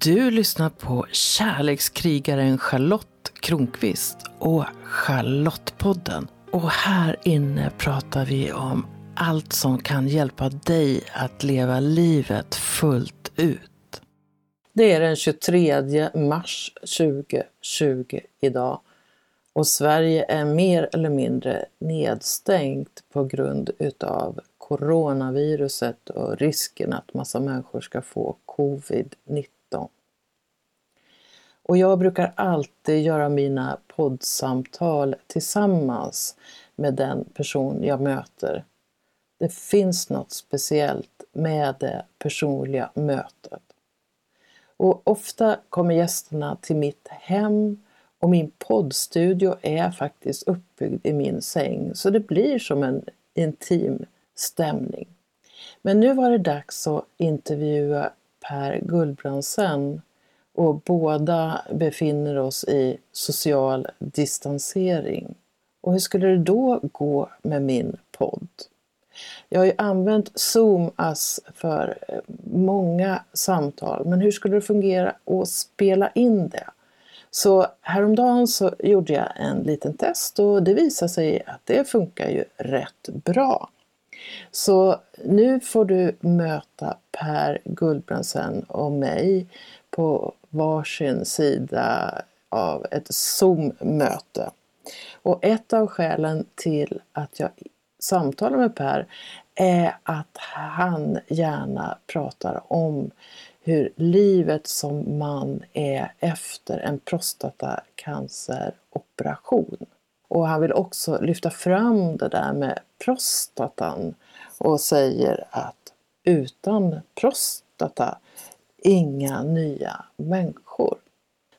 Du lyssnar på kärlekskrigaren Charlotte Kronqvist och Charlottepodden. Och här inne pratar vi om allt som kan hjälpa dig att leva livet fullt ut. Det är den 23 mars 2020 idag och Sverige är mer eller mindre nedstängt på grund utav coronaviruset och risken att massa människor ska få covid-19. Och jag brukar alltid göra mina poddsamtal tillsammans med den person jag möter. Det finns något speciellt med det personliga mötet. Och ofta kommer gästerna till mitt hem och min poddstudio är faktiskt uppbyggd i min säng så det blir som en intim stämning. Men nu var det dags att intervjua Per Gullbrandsen och båda befinner oss i social distansering. Och hur skulle det då gå med min podd? Jag har ju använt Zoom-ass för eh, många samtal, men hur skulle det fungera att spela in det? Så häromdagen så gjorde jag en liten test och det visade sig att det funkar ju rätt bra. Så nu får du möta Per Gullbrandsen och mig på varsin sida av ett Zoom-möte. Och ett av skälen till att jag samtalar med Per är att han gärna pratar om hur livet som man är efter en prostatacanceroperation. Och han vill också lyfta fram det där med prostatan och säger att utan prostata inga nya människor.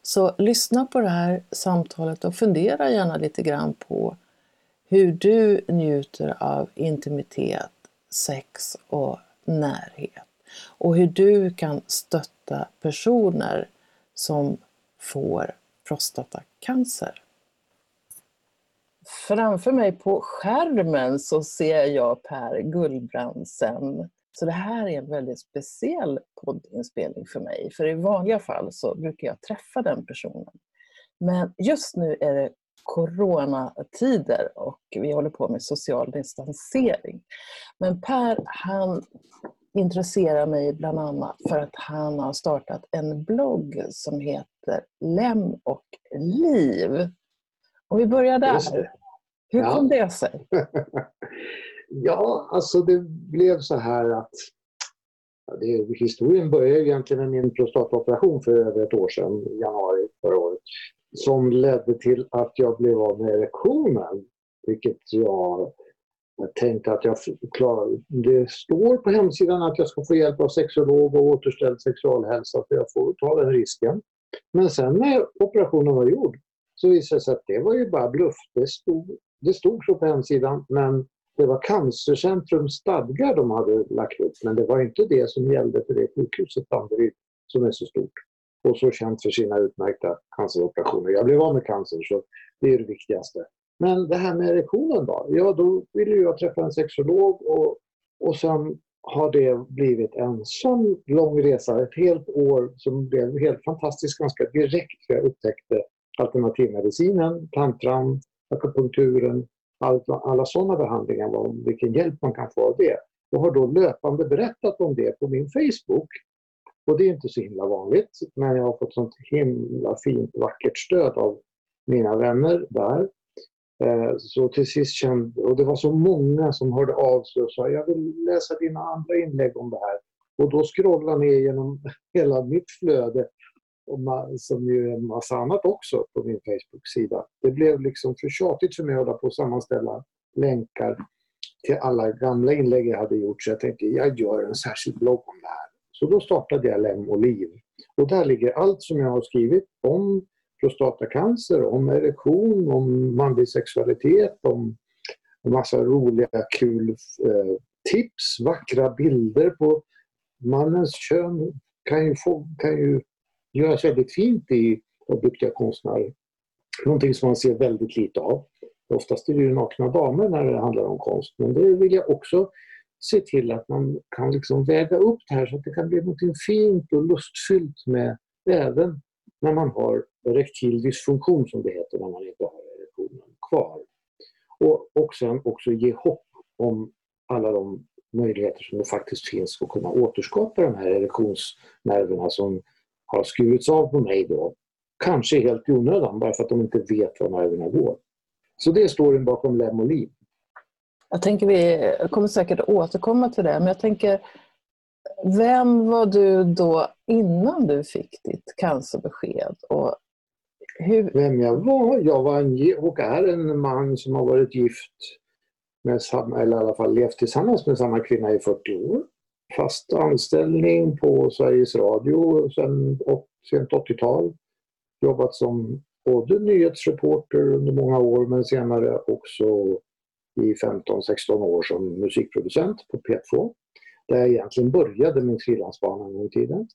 Så lyssna på det här samtalet och fundera gärna lite grann på hur du njuter av intimitet, sex och närhet. Och hur du kan stötta personer som får prostatacancer. Framför mig på skärmen så ser jag Per Gullbrandsen. Så det här är en väldigt speciell poddinspelning för mig. För i vanliga fall så brukar jag träffa den personen. Men just nu är det coronatider och vi håller på med social distansering. Men Per, han intresserar mig bland annat för att han har startat en blogg som heter Lem och liv. Och vi börjar där. Hur ja. kom det sig? ja, alltså det blev så här att det, historien började egentligen med min prostataoperation för över ett år sedan, i januari förra året, som ledde till att jag blev av med erektionen. Vilket jag tänkte att jag klarar. Det står på hemsidan att jag ska få hjälp av sexolog och återställd sexualhälsa för jag får ta den risken. Men sen när operationen var gjord så visade det sig att det var ju bara bluff. Det stod, det stod så på hemsidan men det var Cancercentrums stadgar de hade lagt upp men det var inte det som gällde för det sjukhuset Danderyd som är så stort och så känt för sina utmärkta canceroperationer. Jag blev av med cancer så det är det viktigaste. Men det här med erektionen då? Ja, då ville jag träffa en sexolog och, och sen har det blivit en sån lång resa, ett helt år som blev helt fantastiskt ganska direkt för jag upptäckte alternativmedicinen, tantran, akupunkturen, alla, alla sådana behandlingar, om vilken hjälp man kan få av det. Och har då löpande berättat om det på min Facebook. Och det är inte så himla vanligt, men jag har fått sånt himla fint, vackert stöd av mina vänner där. Eh, så till sist kände, och det var så många som hörde av sig och sa jag vill läsa dina andra inlägg om det här. Och då scrollade ner genom hela mitt flöde, som ju är en massa annat också på min Facebook-sida. Det blev liksom för tjatigt för mig att hålla på och sammanställa länkar till alla gamla inlägg jag hade gjort så jag tänkte jag gör en särskild blogg om det här. Så då startade jag Lem och Liv. Och där ligger allt som jag har skrivit om prostatacancer, om erektion, om manlig sexualitet, om en massa roliga, kul eh, tips, vackra bilder på mannens kön kan ju, få, kan ju göras väldigt fint i av duktiga konstnärer. Någonting som man ser väldigt lite av. Oftast är det ju nakna damer när det handlar om konst, men det vill jag också se till att man kan liksom väga upp det här så att det kan bli något fint och lustfyllt med även när man har erektil dysfunktion som det heter när man inte har erektionen kvar. Och, och sen också ge hopp om alla de möjligheter som det faktiskt finns att kunna återskapa de här erektionsnerverna som har skurits av på mig då. Kanske helt i onödan bara för att de inte vet var nerverna går. Så det är storyn bakom Lem och Liv. Jag tänker vi kommer säkert återkomma till det, men jag tänker vem var du då innan du fick ditt cancerbesked? Och hur... Vem jag var? Jag var en, och är en man som har varit gift med samma, eller i alla fall levt tillsammans med samma kvinna i 40 år. Fast anställning på Sveriges Radio sedan sent 80-tal. Jobbat som både nyhetsreporter under många år men senare också i 15-16 år som musikproducent på P2. Där jag egentligen började min frilansbana en gång i tiden.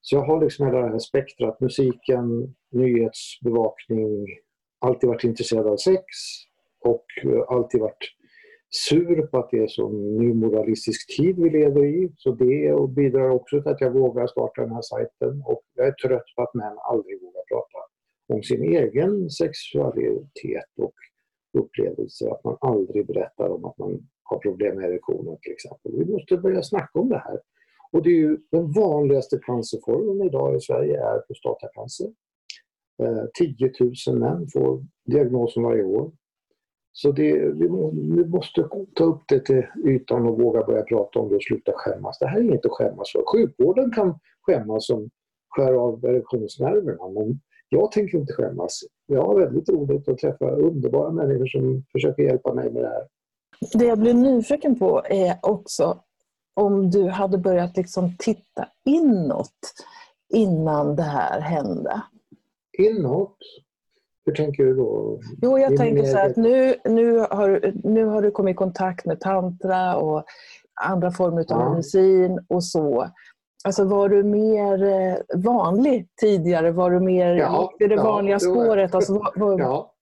Så jag har liksom hela det här spektrat, musiken, nyhetsbevakning, alltid varit intresserad av sex och eh, alltid varit sur på att det är så nymoralistisk tid vi lever i. Så det bidrar också till att jag vågar starta den här sajten. Och jag är trött på att män aldrig vågar prata om sin egen sexualitet och upplevelser. Att man aldrig berättar om att man har problem med erektionen till exempel. Vi måste börja snacka om det här. Och det är ju den vanligaste cancerformen idag i Sverige är prostatacancer. Eh, 10 000 män får diagnosen varje år. Så det, vi, må, vi, måste ta upp det till ytan och våga börja prata om det och sluta skämmas. Det här är inget att skämmas för. Sjukvården kan skämmas som skär av erektionsnerverna men jag tänker inte skämmas. Jag har väldigt roligt att träffa underbara människor som försöker hjälpa mig med det här. Det jag blir nyfiken på är också om du hade börjat liksom titta inåt innan det här hände. Inåt? Hur tänker du då? Jo, jag tänker så att nu, nu, har, nu har du kommit i kontakt med tantra och andra former av ja. medicin och så. Alltså var du mer eh, vanlig tidigare? Var du mer ja, i det ja, vanliga spåret? Alltså, var, var... Ja,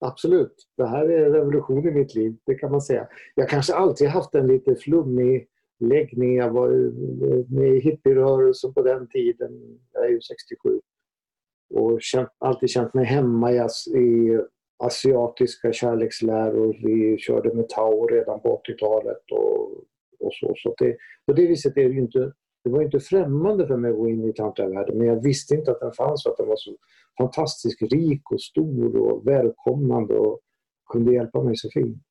absolut. Det här är en revolution i mitt liv, det kan man säga. Jag kanske alltid haft en lite flummig läggning. Jag var med i hippierörelsen på den tiden. Jag är ju 67 och känt, alltid känt mig hemma i, i asiatiska kärleksläror. Vi körde med Tao redan på 80-talet och, och så. så det, på det viset är det ju inte det var inte främmande för mig att gå in i tantravärlden men jag visste inte att den fanns och att den var så fantastiskt rik och stor och välkomnande och kunde hjälpa mig så fint.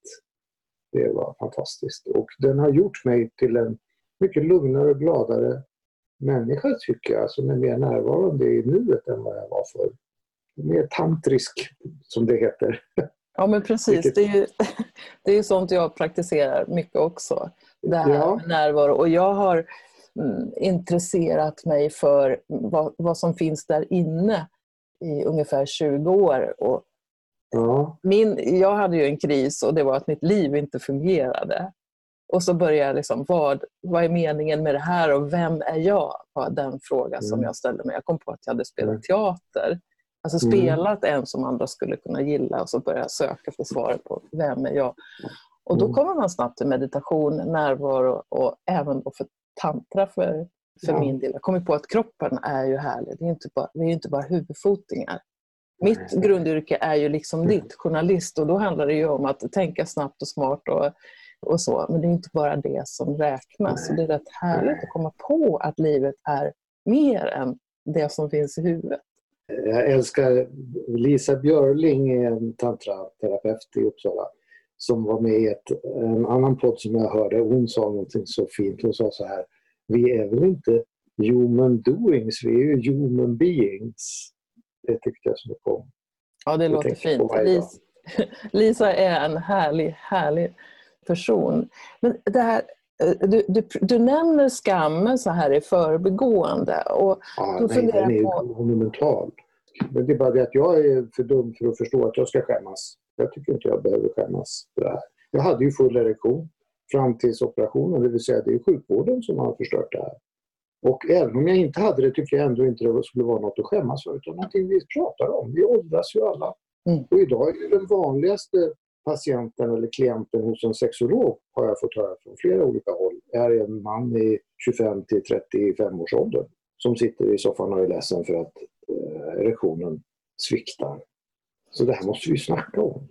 Det var fantastiskt och den har gjort mig till en mycket lugnare och gladare människa tycker jag, som är mer närvarande i nuet än vad jag var för. Mer tantrisk, som det heter. Ja men precis, det är ju det är sånt jag praktiserar mycket också. Det här ja. med närvaro. Och jag har mm, intresserat mig för vad, vad, som finns där inne i ungefär 20 år. Och ja. min, jag hade ju en kris och det var att mitt liv inte fungerade. Och så började jag liksom, vad, vad är meningen med det här och vem är jag? var den fråga som mm. jag ställde mig. Jag kom på att jag hade spelat mm. teater. Alltså mm. spelat en som andra skulle kunna gilla och så började jag söka för svaret på vem är jag? Och då kommer man snabbt till meditation, närvaro och även då för tantra för, för ja. min del. Jag kommer på att kroppen är ju härlig. Det är inte bara, är inte bara huvudfotingar. Mitt grundyrke är ju liksom ditt, journalist, och då handlar det ju om att tänka snabbt och smart och och så. Men det är inte bara det som räknas. Så det är rätt härligt att komma på att livet är mer än det som finns i huvudet. Jag älskar Lisa Björling, en tantraterapeut i Uppsala, som var med i ett, en annan podd som jag hörde. Hon sa någonting så fint. Hon sa så här, vi är väl inte human doings, vi är ju human beings. Det tyckte jag som kom. Ja, det låter fint. Lisa är en härlig, härlig person. Men det här, eh, du, du, du nämner skammen så här i förbigående. Och ja, då nej, den är på... monumental. Men det är bara det att jag är för dum för att förstå att jag ska skämmas. Jag tycker inte jag behöver skämmas för det här. Jag hade ju full erektion fram tills operationen, det vill säga det är sjukvården som har förstört det här. Och även om jag inte hade det tycker jag ändå inte det skulle vara något att skämmas för utan någonting vi pratar om. Vi åldras ju alla. Mm. Och idag är den vanligaste patienten eller klienten hos en sexolog har jag fått höra från flera olika håll är en man i 25 till 35 års ålder. som sitter i soffan och är ledsen för att eh, erektionen sviktar. Så det här måste vi snacka om.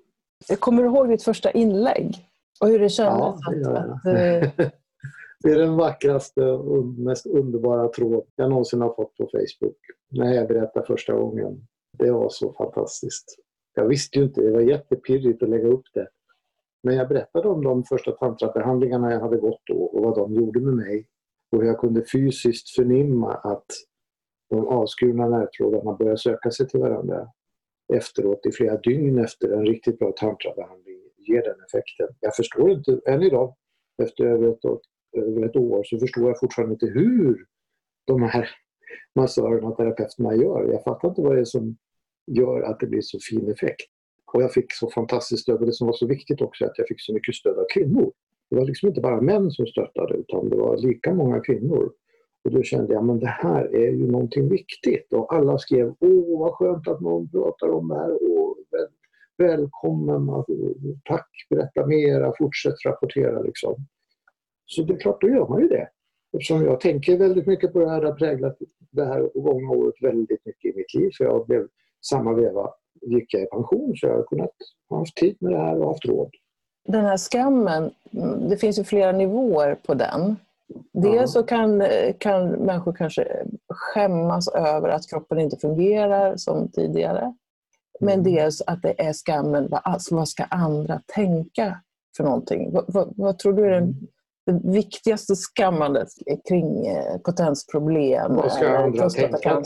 Jag kommer du ihåg ditt första inlägg? Och hur det kändes? Ja, det, att, att, eh, det är den vackraste och mest underbara tråd jag någonsin har fått på Facebook. När jag berättade första gången. Det var så fantastiskt. Jag visste ju inte, det var jättepirrigt att lägga upp det. Men jag berättade om de första tantrabehandlingarna jag hade gått då och vad de gjorde med mig. Och hur jag kunde fysiskt förnimma att de avskurna nervtrådarna började söka sig till varandra efteråt i flera dygn efter en riktigt bra tantrabehandling ger den effekten. Jag förstår inte, än idag, efter över ett, över ett år, så förstår jag fortfarande inte hur de här massörerna och terapeuterna gör. Jag fattar inte vad det är som gör att det blir så fin effekt. Och jag fick så fantastiskt stöd och det som var så viktigt också är att jag fick så mycket stöd av kvinnor. Det var liksom inte bara män som stöttade utan det var lika många kvinnor. Och då kände jag att det här är ju någonting viktigt och alla skrev åh vad skönt att någon pratar om det här. Åh, väl, välkommen, tack, berätta mera, fortsätt rapportera liksom. Så det är klart, då gör man ju det. Eftersom jag tänker väldigt mycket på det här, det har präglat det här gångna året väldigt mycket i mitt liv. Så jag blev samma veva gick jag i pension så jag har kunnat ha haft tid med det här och haft råd. Den här skammen, det finns ju flera nivåer på den. Dels så kan, kan människor kanske skämmas över att kroppen inte fungerar som tidigare. Men mm. dels att det är skammen, vad, vad ska andra tänka för någonting? Vad, vad, vad tror du är den, det viktigaste skammandet kring eh, potensproblem vad ska andra tänka?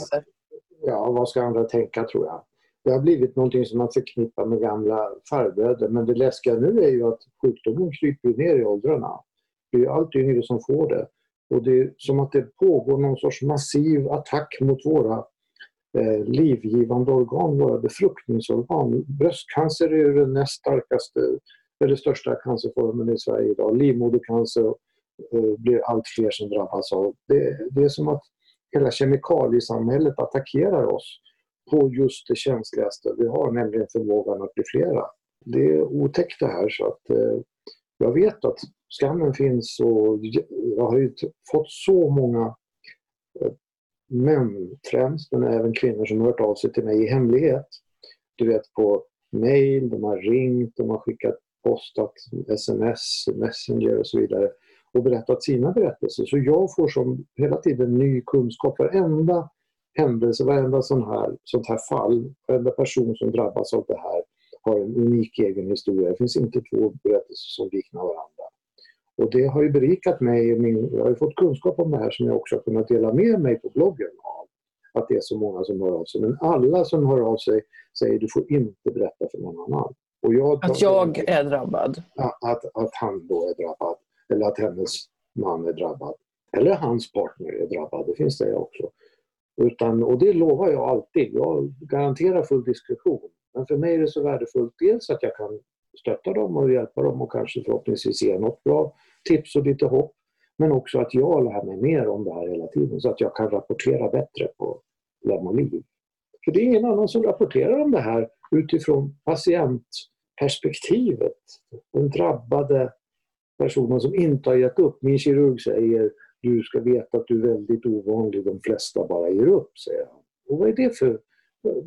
Ja, vad ska andra tänka tror jag. Det har blivit någonting som man förknippar med gamla farbröder men det läskiga nu är ju att sjukdomen kryper ner i åldrarna. Det är allt yngre som får det. Och det är som att det pågår någon sorts massiv attack mot våra eh, livgivande organ, våra befruktningsorgan. Bröstcancer är den näst starkaste, eller största cancerformen i Sverige idag. Livmodercancer eh, blir allt fler som drabbas av. Det, det är som att hela kemikaliesamhället attackerar oss på just det känsligaste vi har, nämligen förmågan att bli flera. Det är otäckt det här så att eh, jag vet att skammen finns och jag har ju fått så många eh, män främst, men även kvinnor som har hört av sig till mig i hemlighet. Du vet på mail, de har ringt, de har skickat postat sms, messenger och så vidare och berättat sina berättelser. Så jag får som hela tiden ny kunskap. Varenda händelse, varenda sån här, sånt här fall, varenda person som drabbas av det här har en unik egen historia. Det finns inte två berättelser som liknar varandra. Och det har ju berikat mig. Min, jag har fått kunskap om det här som jag också har kunnat dela med mig på bloggen av. Att det är så många som hör av sig. Men alla som hör av sig säger du får inte berätta för någon annan. Jag, att jag är drabbad? Att, att han då är drabbad. Eller att hennes man är drabbad. Eller hans partner är drabbad. Det finns det också. Utan, och det lovar jag alltid. Jag garanterar full diskretion. Men för mig är det så värdefullt dels att jag kan stötta dem och hjälpa dem och kanske förhoppningsvis ge något bra tips och lite hopp. Men också att jag lär mig mer om det här hela tiden så att jag kan rapportera bättre på Lem och liv. För det är ingen annan som rapporterar om det här utifrån patientperspektivet. Den drabbade personen som inte har gett upp. Min kirurg säger du ska veta att du är väldigt ovanlig, de flesta bara ger upp, säger han. Och vad är det för...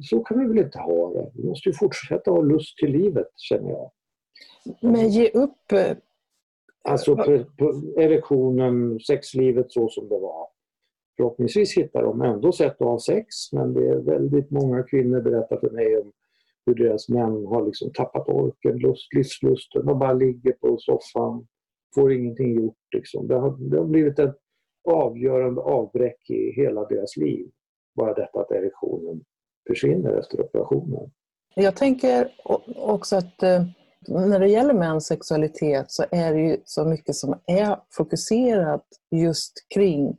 Så kan vi väl inte ha det? Vi måste ju fortsätta ha lust till livet, känner jag. Men ge upp... Eh, alltså på, på erektionen, sexlivet så som det var. Förhoppningsvis hittar de ändå sätt att ha sex, men det är väldigt många kvinnor berättar för mig om hur deras män har liksom tappat orken, lust, livslusten. De bara ligger på soffan, får ingenting gjort. Liksom. Det, har, det har blivit ett avgörande avbräck i hela deras liv. Bara detta att erektionen försvinner efter operationen. Jag tänker också att eh, när det gäller mäns sexualitet så är det ju så mycket som är fokuserat just kring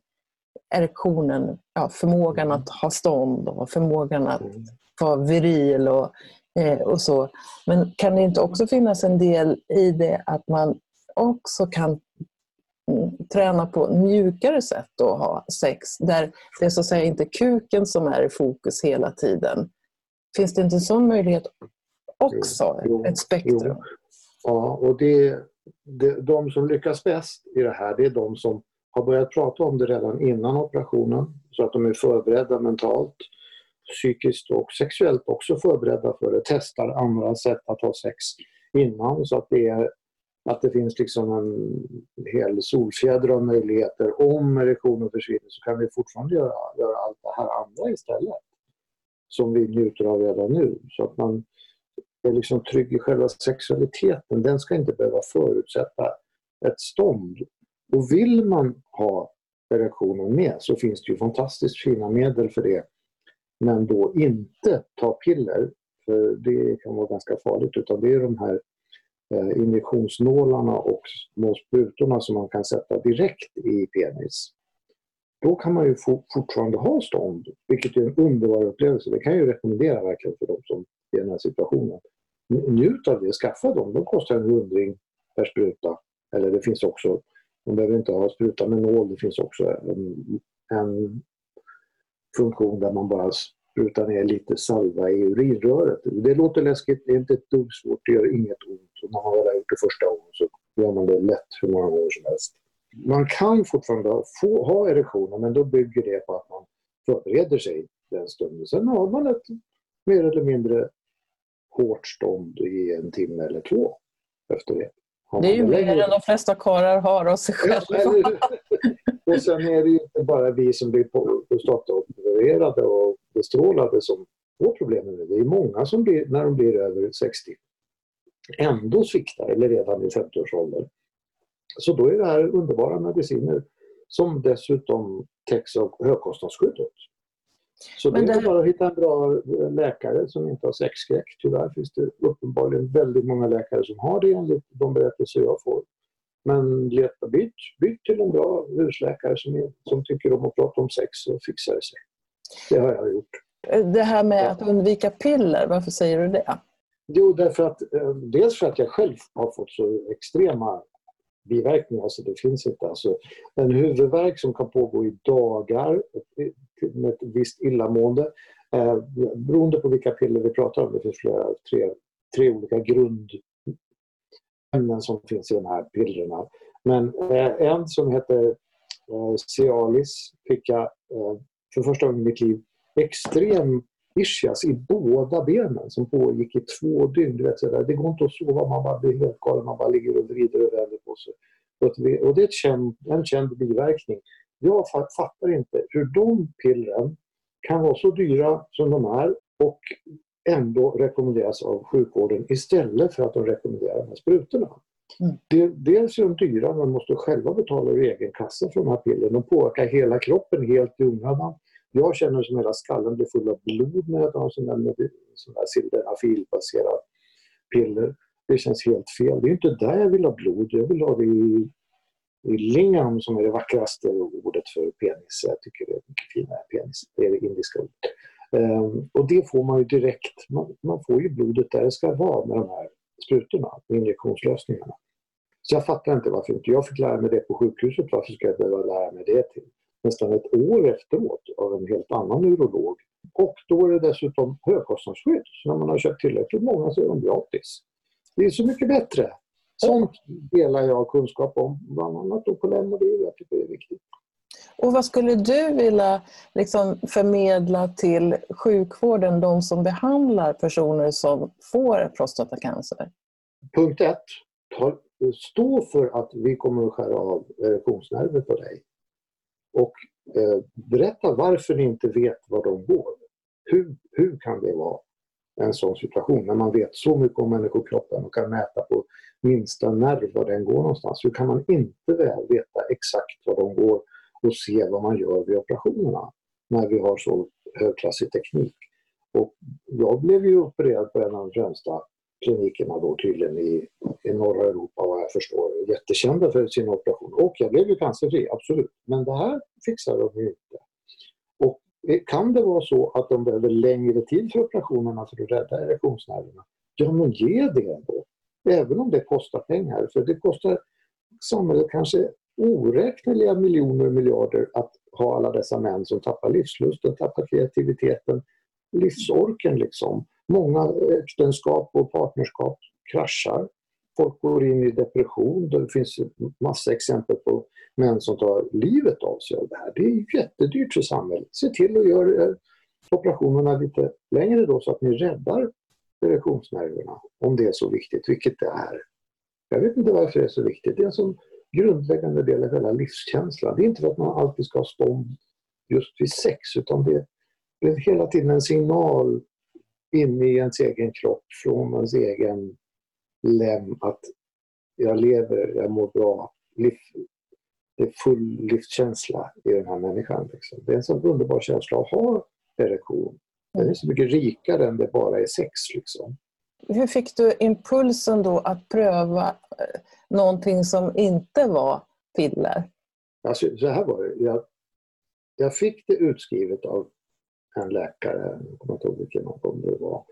erektionen, ja, förmågan att ha stånd och förmågan att mm. vara viril och, eh, och så. Men kan det inte också finnas en del i det att man också kan träna på mjukare sätt att ha sex, där det är så att säga inte kuken som är i fokus hela tiden. Finns det inte en sån möjlighet också? Jo, ett spektrum? Jo. Ja, och det, det, de som lyckas bäst i det här, det är de som har börjat prata om det redan innan operationen så att de är förberedda mentalt, psykiskt och sexuellt också förberedda för det. Testar andra sätt att ha sex innan så att det, är, att det finns liksom en hel solfjäder av möjligheter. Om erektionen försvinner så kan vi fortfarande göra, göra allt det här andra istället som vi njuter av redan nu. Så att man är liksom trygg i själva sexualiteten. Den ska inte behöva förutsätta ett stånd. Och vill man ha erektionen med så finns det ju fantastiskt fina medel för det. Men då inte ta piller, för det kan vara ganska farligt, utan det är de här Eh, injektionsnålarna och små sprutorna som man kan sätta direkt i penis. Då kan man ju fortfarande ha stånd, vilket är en underbar upplevelse. Det kan jag ju rekommendera verkligen för de som är i den här situationen. Njut av det, skaffa dem. De kostar en hundring per spruta. Eller det finns också, man behöver inte ha spruta med nål, det finns också en, en funktion där man bara sprutar ner lite salva i urinröret. Det låter läskigt, det är inte ett dugg svårt, det gör inget ont. När man väl gjort det första gången så gör man det lätt hur många gånger som helst. Man kan fortfarande få, ha erektioner men då bygger det på att man förbereder sig den stunden. Sen har man ett mer eller mindre hårt stånd i en timme eller två efter det. Det är ju mer än de flesta karlar har av sig själva. och sen är det ju inte bara vi som blir prostataopererade och bestrålade som får problem med det. Det är många som blir, när de blir över 60 ändå sviktar eller redan i 50-årsåldern. Så då är det här underbara mediciner som dessutom täcks av högkostnadsskyddet. Så Men det är bara att hitta en bra läkare som inte har sexskräck. Tyvärr finns det uppenbarligen väldigt många läkare som har det enligt de berättelser jag får. Men byt, byt till en bra husläkare som, är, som tycker om att prata om sex och fixar det sig. Det har jag gjort. Det här med att undvika piller, varför säger du det? Jo, därför att, eh, dels för att jag själv har fått så extrema biverkningar. Alltså det finns inte. Alltså, en huvudvärk som kan pågå i dagar med ett visst illamående eh, beroende på vilka piller vi pratar om. Det finns flera, tre, tre olika grundämnen som finns i de här pillerna. Men eh, en som heter eh, Cialis fick jag eh, för första gången i mitt liv extrem ischias i båda benen som pågick i två dygn. Du vet, så där. Det går inte att sova, man bara blir helt galen, man bara ligger och vrider och vänder på sig. Och det är känd, en känd biverkning. Jag fattar inte hur de pillren kan vara så dyra som de är och ändå rekommenderas av sjukvården istället för att de rekommenderar de här sprutorna. Mm. Dels är de dyra, man måste själva betala ur egen kassa för de här pillerna. De påverkar hela kroppen helt i onödan. Jag känner som hela skallen blir full av blod när jag tar sådana sån där, sån där sildenafilbaserad piller. Det känns helt fel. Det är inte där jag vill ha blod. Jag vill ha det i, i lingam som är det vackraste ordet för penis. Jag tycker det är mycket finare penis. Det är det indiska ordet. Um, och det får man ju direkt. Man, man, får ju blodet där det ska vara med de här sprutorna, injektionslösningarna. Så jag fattar inte varför inte jag fick lära mig det på sjukhuset. Varför ska jag behöva lära mig det till nästan ett år efteråt av en helt annan urolog. Och då är det dessutom högkostnadsskydd. Så när man har köpt tillräckligt många så är de gratis. Det är så mycket bättre. Sånt delar jag kunskap om, bland annat då på Lemody. Jag tycker det är viktigt. Och vad skulle du vilja liksom förmedla till sjukvården, de som behandlar personer som får prostatacancer? Punkt ett. Stå för att vi kommer att skära av erektionsnerver på dig. Och eh, berätta varför ni inte vet var de går. Hur, hur kan det vara en sån situation när man vet så mycket om människokroppen och kan mäta på minsta nerv var den går någonstans. Hur kan man inte väl veta exakt var de går och se vad man gör vid operationerna när vi har så högklassig teknik? Och jag blev ju opererad på en av de främsta klinikerna då tydligen i, i norra Europa vad jag förstår. Jättekända för sin operation. Och jag blev ju cancerfri, absolut. Men det här fixar de ju inte. Och kan det vara så att de behöver längre tid för operationerna för att rädda erektionsnerverna? Ja, men ge det då. Även om det kostar pengar. För det kostar samhället kanske oräkneliga miljoner och miljarder att ha alla dessa män som tappar livslusten, tappar kreativiteten, livsorken liksom. Många äktenskap och partnerskap kraschar folk går in i depression. Det finns massa exempel på män som tar livet av sig av det här. Det är jättedyrt för samhället. Se till att göra operationerna lite längre då så att ni räddar erektionsnerverna om det är så viktigt, vilket det är. Jag vet inte varför det är så viktigt. Det är en sån grundläggande del av hela livskänslan. Det är inte för att man alltid ska ha stånd just vid sex utan det, det är hela tiden en signal inne i ens egen kropp från ens egen lem att jag lever, jag mår bra. Liv, det är full livskänsla i den här människan. Liksom. Det är en sån underbar känsla att ha erektion. Den är så mycket rikare än det bara är sex. Liksom. Hur fick du impulsen då att pröva eh, någonting som inte var piller? Alltså, så här var det. Jag, jag fick det utskrivet av en läkare, jag kommer inte ihåg vilken av det var.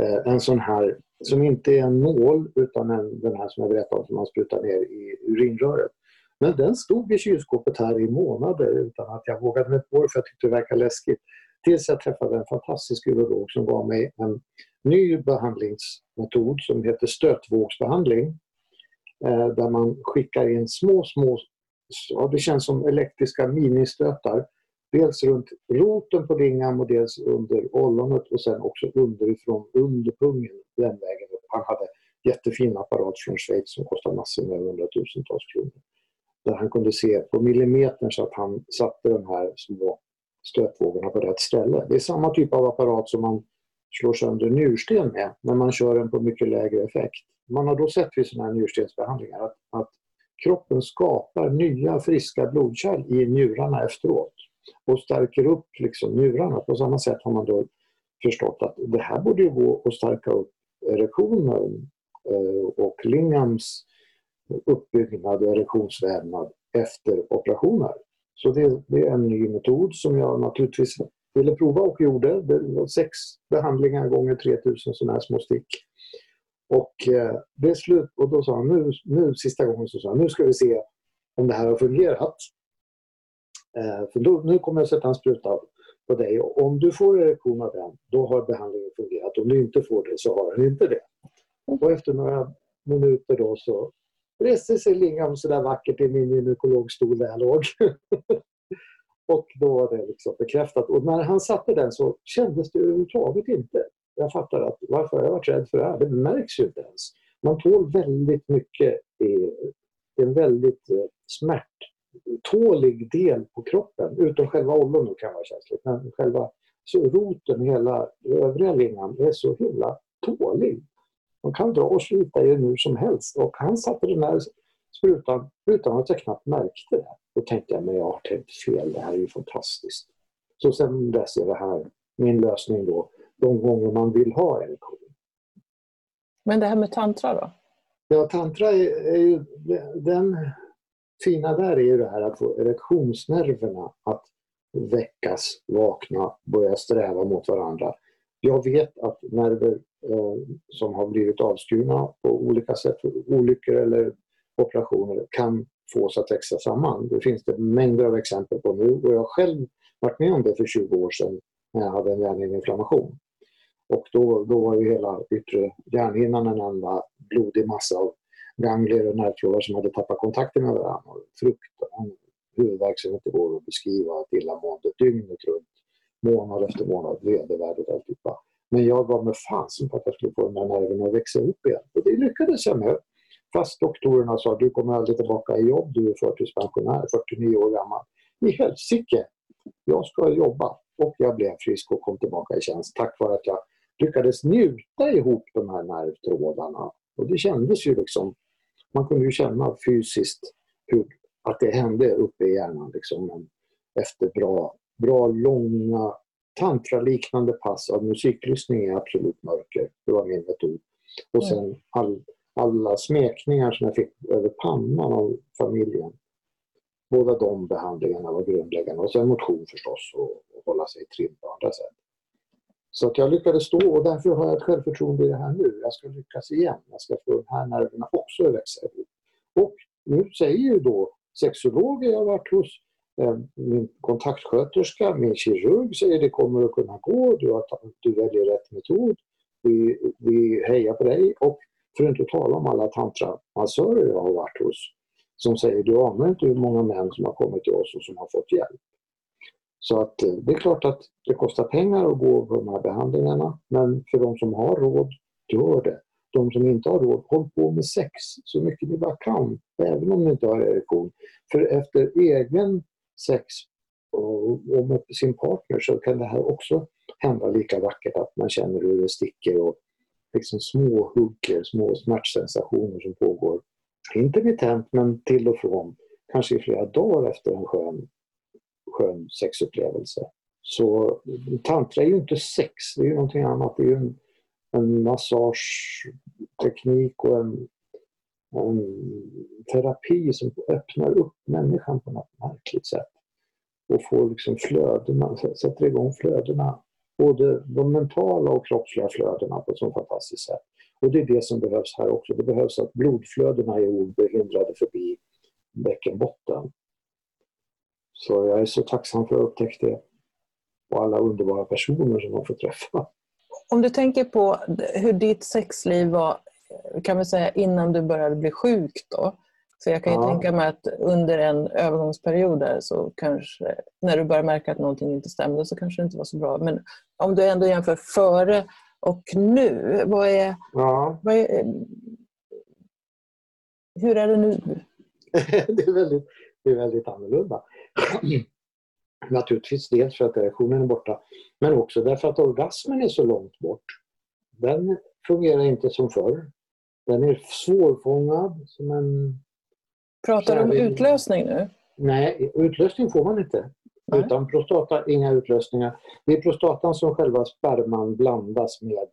Eh, en sån här, som inte är en nål utan en, den här som jag berättade om som man sprutar ner i urinröret. Men den stod i kylskåpet här i månader utan att jag vågade mig på det för jag tyckte det verkade läskigt. Tills jag träffade en fantastisk urolog som gav mig en ny behandlingsmetod som heter stötvågsbehandling. Eh, där man skickar in små, små, ja, det känns som elektriska ministötar. Dels runt roten på lingan och dels under ollonet och sen också underifrån, under pungen, den vägen Han hade jättefin apparat från Schweiz som kostade massor med hundratusentals kronor. Där han kunde se på millimetern så att han satte de här små stötvågorna på rätt ställe. Det är samma typ av apparat som man slår sönder njursten med, men man kör den på mycket lägre effekt. Man har då sett vid sådana här njurstensbehandlingar att, att kroppen skapar nya friska blodkärl i njurarna efteråt och stärker upp liksom njurarna. På samma sätt har man då förstått att det här borde ju gå att stärka upp erektionen eh, och Lingams uppbyggnad och erektionsvävnad efter operationer. Så det, det, är en ny metod som jag naturligtvis ville prova och gjorde. Det var sex behandlingar gånger 3000 sådana här små stick. Och eh, det slut, och då sa han, nu, nu sista gången så sa han, nu ska vi se om det här har fungerat. Eh, för då, nu kommer jag sätta en spruta på dig och om du får erektion av den, då har behandlingen fungerat. Om du inte får det så har den inte det. Och efter några minuter då så reste sig Lingham sådär vackert i min gynekologstol där jag låg. och då var det liksom bekräftat. Och när han satte den så kändes det överhuvudtaget inte. Jag fattar att varför har jag varit rädd för det här? Det märks ju inte ens. Man tål väldigt mycket. Det är en väldigt eh, smärttålig del på kroppen. Utom själva ollonet kan vara känsligt. Men själva så roten, hela övriga lingan är så himla tålig. Man kan dra och slita i den hur som helst. Och han satte den här sprutan utan att jag knappt märkte det. Då tänkte jag, men jag har tänkt fel, det här är ju fantastiskt. Så sen dess är det här min lösning då, de gånger man vill ha erektion. Men det här med tantra då? Ja, tantra är, är ju, den fina där är ju det här att få erektionsnerverna att väckas, vakna, börja sträva mot varandra. Jag vet att nerver eh, som har blivit avskurna på olika sätt, olyckor eller operationer, kan fås att växa samman. Det finns det mängder av exempel på nu och jag har själv varit med om det för 20 år sedan när jag hade en hjärnhinneinflammation. Och då, då var ju hela yttre hjärnhinnan en enda blodig massa av ganglier och nervtrådar som hade tappat kontakten med varandra. Och fruktan, huvudvärk som inte går att beskriva, ett illamående dygnet runt, månad efter månad, vedervärdigt alltihopa. Men jag gav mig fasen på att jag skulle få den där nerven att växa upp igen. Och det lyckades jag med. Fast doktorerna sa du kommer aldrig tillbaka i jobb, du är förtidspensionär, 49 år gammal. I helsike! Jag ska jobba. Och jag blev frisk och kom tillbaka i tjänst tack vare att jag lyckades njuta ihop de här nervtrådarna. Och det kändes ju liksom, man kunde ju känna fysiskt hur, att det hände uppe i hjärnan. Liksom, efter bra, bra långa tantraliknande pass av musiklyssning i absolut mörker. Det var min metod. Och sen all, alla smekningar som jag fick över pannan av familjen. Båda de behandlingarna var grundläggande. Och sen motion förstås och, och hålla sig trim på andra sätt. Så att jag lyckades då, och därför har jag ett självförtroende i det här nu. Jag ska lyckas igen. Jag ska få de här nerverna också att växa ihop. Och nu säger ju då sexologer jag har varit hos, eh, min kontaktsköterska, min kirurg säger det kommer att kunna gå, du, har, du väljer rätt metod, vi, vi hejar på dig. Och För att inte tala om alla tantramassörer jag har varit hos som säger du anar inte hur många män som har kommit till oss och som har fått hjälp. Så att eh, det är klart att det kostar pengar att gå på de här behandlingarna men för de som har råd, gör det. De som inte har råd, håll på med sex så mycket ni bara kan, även om ni inte har erektion. För efter egen sex och, med sin partner så kan det här också hända lika vackert att man känner hur det sticker och liksom små hugger, små smärtsensationer som pågår intermittent men till och från, kanske i flera dagar efter en skön, skön sexupplevelse. Så tantra är ju inte sex, det är ju någonting annat. Det är ju en, en massageteknik och en, en terapi som öppnar upp människan på något märkligt sätt och får liksom flödena, sätter igång flödena. Både de mentala och kroppsliga flödena på ett så fantastiskt sätt. Och det är det som behövs här också. Det behövs att blodflödena är obehindrade förbi bäckenbotten. Så jag är så tacksam för att ha upptäckt det. Och alla underbara personer som man får träffa. Om du tänker på hur ditt sexliv var, kan man säga innan du började bli sjuk då? För jag kan ju ja. tänka mig att under en övergångsperiod där så kanske, när du börjar märka att någonting inte stämde så kanske det inte var så bra. Men om du ändå jämför före och nu, vad är, ja. vad är hur är det nu? det, är väldigt, det är väldigt annorlunda. Naturligtvis dels för att erektionen är borta men också därför att orgasmen är så långt bort. Den fungerar inte som förr. Den är svårfångad som en... Pratar du om utlösning nu? Nej, utlösning får man inte. Nej. Utan prostata, inga utlösningar. Det är prostatan som själva sperman blandas med.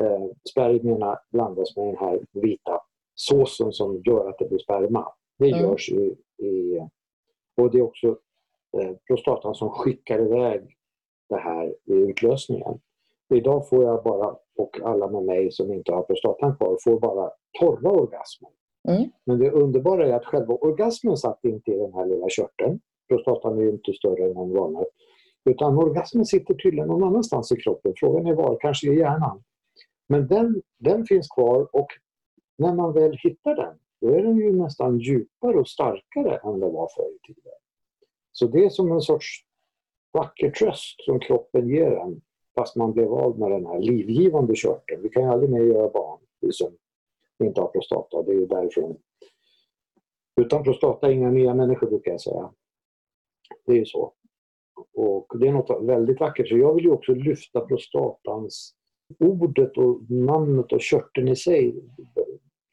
Eh, spermierna blandas med den här vita såsen som gör att det blir sperma. Det mm. görs i, i, Och det är också eh, prostatan som skickar iväg det här i utlösningen. Idag får jag bara, och alla med mig som inte har prostatan kvar, får bara torra orgasmer. Mm. Men det underbara är att själva orgasmen satt inte i den här lilla körteln prostatan är ju inte större än en vanlig. Utan orgasmen sitter tydligen någon annanstans i kroppen. Frågan är var, kanske i hjärnan. Men den, den finns kvar och när man väl hittar den, då är den ju nästan djupare och starkare än den var förr i tiden. Så det är som en sorts vacker tröst som kroppen ger en fast man blev av med den här livgivande körteln. Vi kan ju aldrig mer göra barn, vi som inte har prostata. Det är ju därifrån. Utan prostata, inga nya människor brukar jag säga. Det är ju så. Och det är något väldigt vackert. Så jag vill ju också lyfta prostatans ordet och namnet och körteln i sig.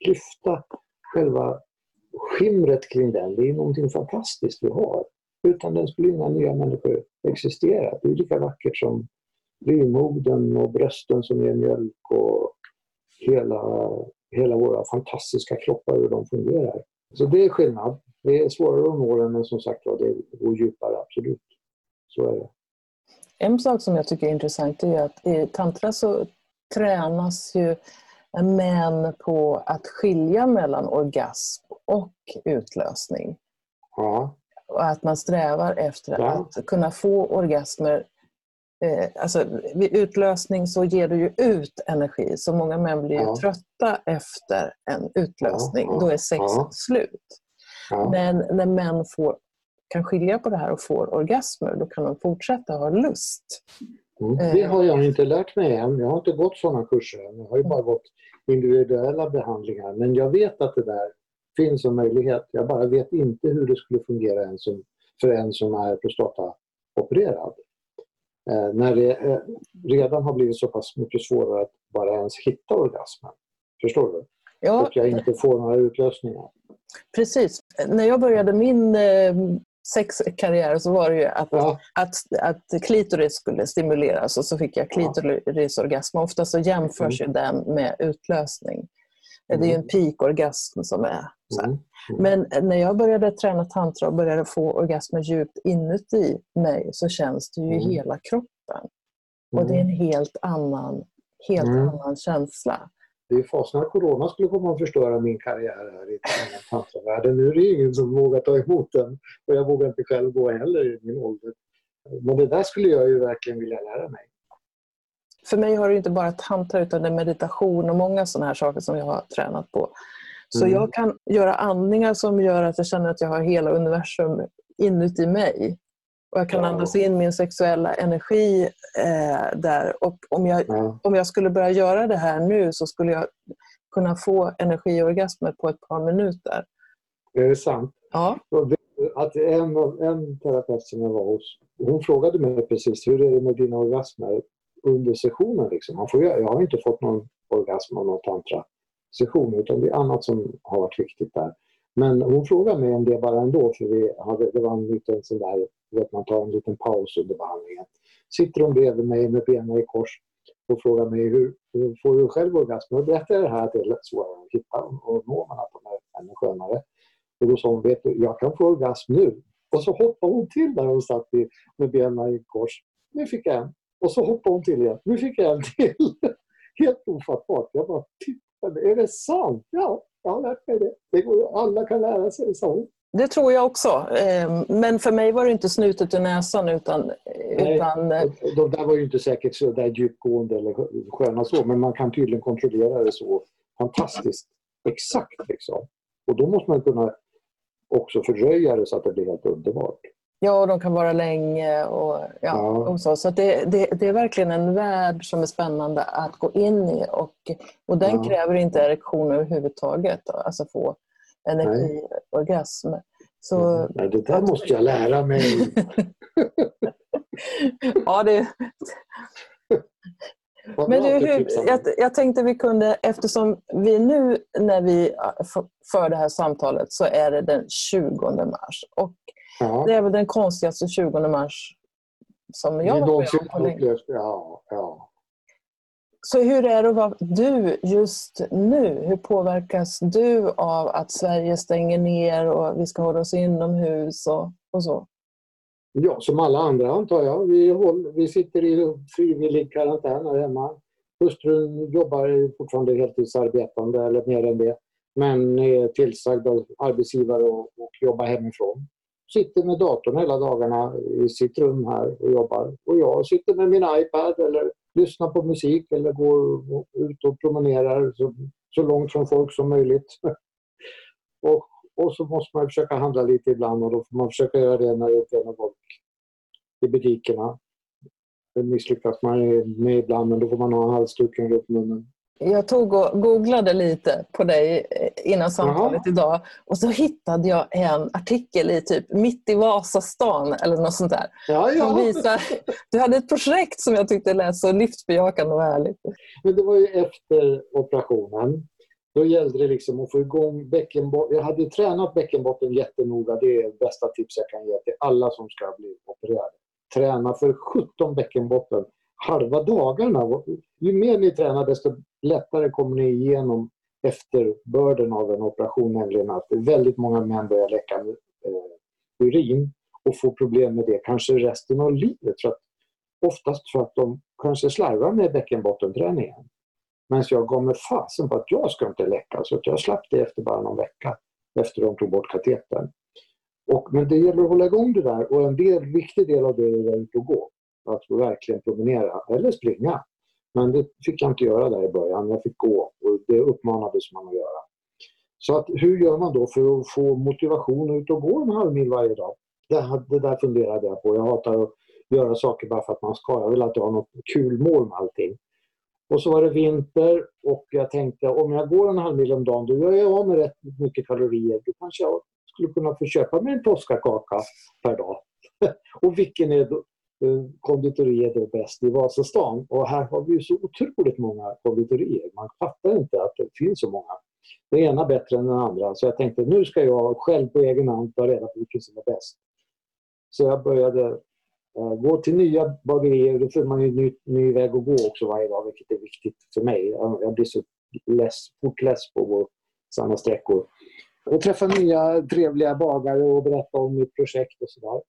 Lyfta själva skimret kring den. Det är någonting fantastiskt vi har. Utan den skulle inga nya människor existera. Det är lika vackert som livmodern och brösten som ger mjölk och hela, hela våra fantastiska kroppar, hur de fungerar. Så det är skillnad. Det är svårare att nå den, men som sagt var, det går djupare, absolut. Så är det. En sak som jag tycker är intressant är att i tantra så tränas ju män på att skilja mellan orgasm och utlösning. Ja. Och att man strävar efter ja. att kunna få orgasmer. Eh, alltså, vid utlösning så ger du ju ut energi, så många män blir ja. trötta efter en utlösning. Då är sexet slut. Ja. Men när män får, kan skilja på det här och får orgasmer, då kan de fortsätta ha lust. Mm. Det har jag inte lärt mig än. Jag har inte gått sådana kurser än. Jag har ju bara gått individuella behandlingar. Men jag vet att det där finns en möjlighet. Jag bara vet inte hur det skulle fungera en som, för en som är prostataopererad. Eh, när det eh, redan har blivit så pass mycket svårare att bara ens hitta orgasmen. Förstår du? Ja. Och jag inte får några utlösningar. Precis. När jag började min eh, sexkarriär så var det ju att, ja. att, att klitoris skulle stimuleras och så fick jag klitorisorgasm. Ofta så jämförs mm. ju den med utlösning. Mm. Det är ju en pikorgasm som är så mm. mm. Men när jag började träna tantra och började få orgasmer djupt inuti mig så känns det ju i mm. hela kroppen. Och det är en mm. helt annan, helt annan känsla det är fasen att corona skulle komma att förstöra min karriär här i tantravärlden. Nu är det ingen som vågar ta emot den och jag vågar inte själv gå heller i min ålder. Men det där skulle jag ju verkligen vilja lära mig. för mig har det inte bara tantra utan det är meditation och många sådana här saker som jag har tränat på. Så Mm. jag kan göra andningar som gör att jag känner att jag har hela universum inuti mig. Och jag kan Ja. andas in min sexuella energi eh, där. Och om jag, Ja. om jag skulle börja göra det här nu så skulle jag kunna få energiorgasmer på ett par minuter. Är det sant? Ja. Att en, en terapeut som jag var hos, hon frågade mig precis hur är det med dina orgasmer under sessionen. Liksom. Man får, jag har inte fått någon orgasm av någon tantra-session utan det är annat som har varit viktigt där. Men hon frågade mig om det bara ändå för vi hade, det var en liten sån där, att man tar en liten paus under behandlingen. Sitter hon bredvid mig med benen i kors och frågar mig hur, hur får du själv orgasm? Och berättar jag det här att det är lätt svårare att hitta och nå man att de är ännu skönare. Och då sa hon, vet du, jag kan få orgasm nu. Och så hoppade hon till där hon satt i- med benen i kors. Nu fick jag en. Och så hoppade hon till igen. Nu fick jag en till. Helt ofattbart. Jag bara tittade. Är det sant? Ja, jag har lärt mig det. det går, alla kan lära sig, sa hon. Det tror jag också. Eh, Men för mig var det inte snutet ur näsan utan, Nej. utan eh, De där var ju inte säkert så där djupgående eller sköna så, men man kan tydligen kontrollera det så fantastiskt exakt. Liksom. Och då måste man kunna också fördröja det så att det blir helt underbart. ja, de kan vara länge och, ja, Ja. och så. Så det, det, det är verkligen en värld som är spännande att gå in i och, och den Ja. kräver inte erektion överhuvudtaget. Alltså få energiorgasm. Så Nej, det där måste jag lära mig. ja, det, Men du, hur, jag, jag tänkte vi kunde, eftersom vi nu när vi för det här samtalet så är det den 20 mars. Och Ja. det är väl den konstigaste 20 mars som jag har upplevt ja, ja. Så hur är det att vara du just nu? Hur påverkas du av att Sverige stänger ner och vi ska hålla oss inomhus och, och så? ja, som alla andra antar jag. Vi, håller, vi sitter i frivillig karantän här hemma. Hustrun jobbar fortfarande heltidsarbetande eller mer än det. Men är tillsagd av arbetsgivare och, och jobbar hemifrån. Sitter med datorn hela dagarna i sitt rum här och jobbar. Och jag sitter med min iPad eller lyssnar på musik eller går ut och promenerar så, så långt från folk som möjligt. och, och så måste man försöka handla lite ibland och då får man försöka göra det när det inte är någon folk i butikerna. Det misslyckas man med ibland men då får man ha halsduken runt munnen. Jag tog och googlade lite på dig eh, innan samtalet idag och så hittade jag en artikel i typ Mitt i Vasastan eller något sånt där. Ja, Som ja. visar, du hade ett projekt som jag tyckte lät så livsbejakande och härligt. Men det var ju efter operationen. Då gällde det liksom att få igång bäckenbotten. Jag hade tränat bäckenbotten jättenoga. Det är det bästa tips jag kan ge till alla som ska bli opererade. Träna för 17 bäckenbotten halva dagarna. Ju mer ni tränar desto lättare kommer ni igenom efterbörden av en operation. Nämligen att väldigt många män börjar läcka eh, urin och får problem med det kanske resten av livet. För att, oftast för att de kanske slarvar med bäckenbottenträningen. Men jag gav mig fasen på att jag ska inte läcka så att jag slapp det efter bara någon vecka efter de tog bort katetern. Och, men det gäller att hålla igång det där och en del, viktig del av det är att vara ute och gå. Att verkligen promenera eller springa. Men det fick jag inte göra där i början. Jag fick gå och det uppmanades man att göra. Så att, hur gör man då för att få motivation att ut och gå en halv mil varje dag? Det, det där funderade jag på. Jag hatar att göra saker bara för att man ska. Jag vill att jag har något kul mål med allting. Och så var det vinter och jag tänkte om jag går en halv mil om dagen då gör jag av med rätt mycket kalorier. Då kanske jag skulle kunna få köpa mig en Toscakaka per dag. och vilken är då, Eh, konditorier är då bäst i Vasastan? Och här har vi ju så otroligt många konditorier. Man fattar inte att det finns så många. Det ena bättre än den andra. Så jag tänkte nu ska jag själv på egen hand ta reda på vilken som är bäst. Så jag började Eh, Gå till nya bagerier, då får man ju en ny, ny väg att gå också varje dag, vilket är viktigt för mig. Jag jag blir så less, fort less på att gå samma sträckor. Och träffa nya trevliga bagare och berätta om mitt projekt och sådär.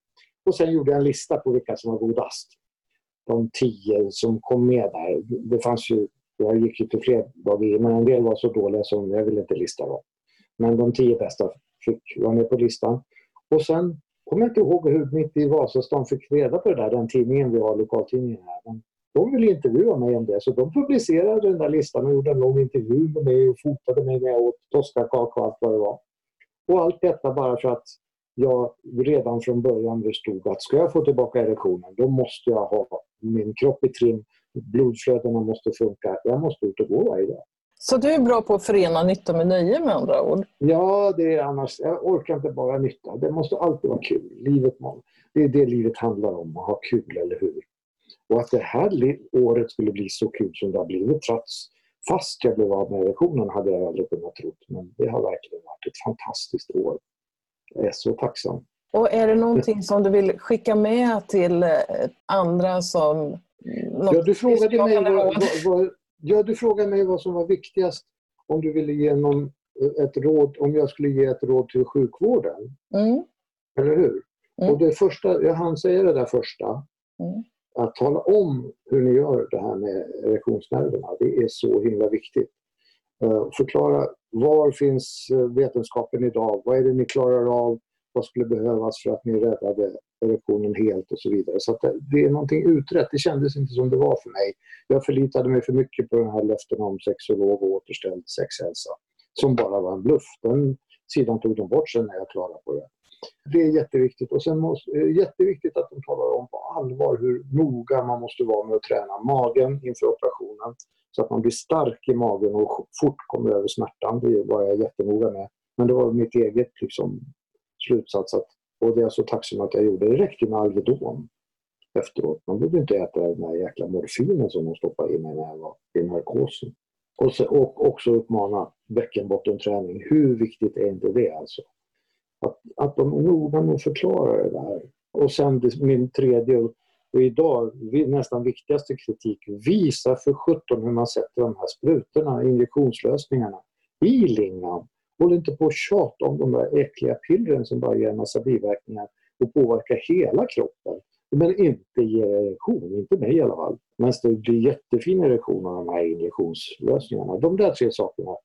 Och sen gjorde jag en lista på vilka som var godast. De tio som kom med där. Det fanns ju, jag gick ju till fler bagerier, men en del var så dåliga som jag ville inte lista dem. Men de tio bästa fick vara med på listan. Och sen kommer jag inte ihåg hur Mitt i Vasastan fick reda på det där, den tidningen vi har, lokaltidningen här. Men De ville intervjua mig om det, så de publicerade den där listan och gjorde en lång intervju med mig och fotade mig när jag åt toscakaka och allt vad det var. Och allt detta bara för att jag redan från början förstod att ska jag få tillbaka erektionen, då måste jag ha min kropp i trim, blodflödena måste funka, jag måste ut och gå varje dag. Så du är bra på att förena nytta med nöje med andra ord? Ja, det är annars, jag orkar inte bara nytta. Det måste alltid vara kul. Livet, det är det livet handlar om, att ha kul, eller hur? Och att det här året skulle bli så kul som det har blivit trots fast jag blev av med erektionen hade jag aldrig kunnat tro. Men det har verkligen varit ett fantastiskt år. Är så tacksam. Och är det någonting som du vill skicka med till eh, andra som... Ja, du frågade mig vad, vad, vad, ja, du frågade mig vad som var viktigast om du ville ge någon ett råd, om jag skulle ge ett råd till sjukvården. Mm. Eller hur? Mm. Och det första, jag hann säga det där första. Mm. Att tala om hur ni gör det här med erektionsnerverna, det är så himla viktigt. Eh, förklara var finns eh, vetenskapen idag? Vad är det ni klarar av? Vad skulle behövas för att ni räddade erektionen helt och så vidare. Så det, det, är någonting utrett. Det kändes inte som det var för mig. Jag förlitade mig för mycket på den här löften om sexolog och återställd sexhälsa. Som bara var en bluff. Den sidan tog de bort sen när jag klarade på det. Det är jätteviktigt. Och sen måste, eh, jätteviktigt att de talar om på allvar hur noga man måste vara med att träna magen inför operationen. Så att man blir stark i magen och fort kommer över smärtan. Det var jag jättenoga med. Men det var mitt eget liksom, slutsats att och det är jag så tacksam att jag gjorde. Det räckte med Alvedon efteråt. Man behövde inte äta den här jäkla morfinen som de stoppade i mig när jag var i narkosen. Och, så, och också uppmana bäckenbottenträning. Hur viktigt är inte det alltså? Att, att de noga med förklarar det där. Och sen min tredje och idag nästan viktigaste kritik. Visa för sjutton hur man sätter de här sprutorna, injektionslösningarna, i lingan Håll inte på och tjata om de där äckliga pillren som bara ger en massa biverkningar och påverkar hela kroppen. Men inte ger erektion, inte mig i alla fall. Men det blir jättefin erektion av de här injektionslösningarna. De där tre sakerna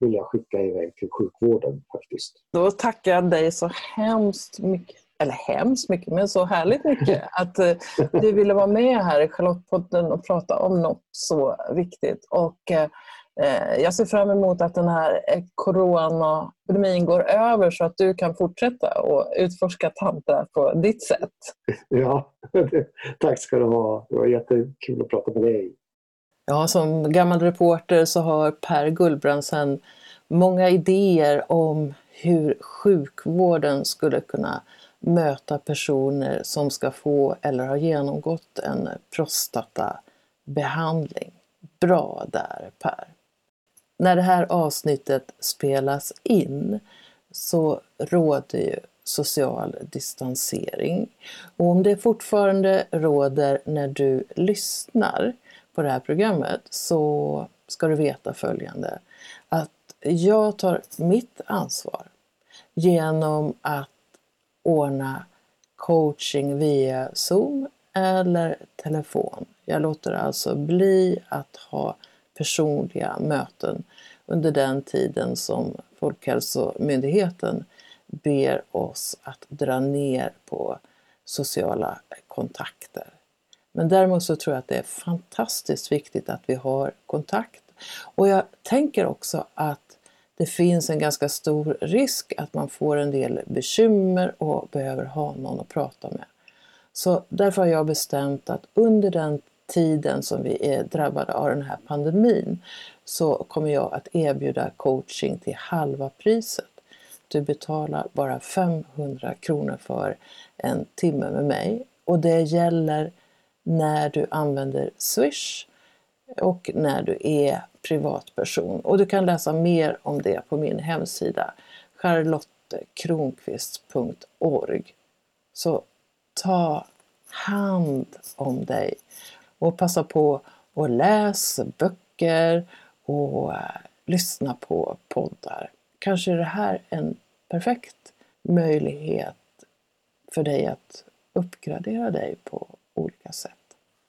vill jag skicka iväg till sjukvården faktiskt. Då tackar jag dig så hemskt mycket, eller hemskt mycket, men så härligt mycket att eh, du ville vara med här i Charlottepodden och prata om något så viktigt. Och eh, Eh, jag ser fram emot att den här coronaepidemin går över så att du kan fortsätta och utforska tantra på ditt sätt. Ja, tack ska du ha. Det var jättekul att prata med dig. Ja, som gammal reporter så har Per Gullbrandsen många idéer om hur sjukvården skulle kunna möta personer som ska få eller har genomgått en prostatabehandling. Bra där Per! När det här avsnittet spelas in så råder ju social distansering. Och om det fortfarande råder när du lyssnar på det här programmet så ska du veta följande. Att jag tar mitt ansvar genom att ordna coaching via Zoom eller telefon. Jag låter alltså bli att ha personliga möten under den tiden som Folkhälsomyndigheten ber oss att dra ner på sociala kontakter. Men däremot så tror jag att det är fantastiskt viktigt att vi har kontakt. Och jag tänker också att det finns en ganska stor risk att man får en del bekymmer och behöver ha någon att prata med. Så därför har jag bestämt att under den tiden som vi är drabbade av den här pandemin så kommer jag att erbjuda coaching till halva priset. Du betalar bara 500 kronor för en timme med mig och det gäller när du använder Swish och när du är privatperson. Och du kan läsa mer om det på min hemsida charlottekronqvist.org. Så ta hand om dig och passa på att läsa böcker och eh, lyssna på poddar. Kanske är det här en perfekt möjlighet för dig att uppgradera dig på olika sätt.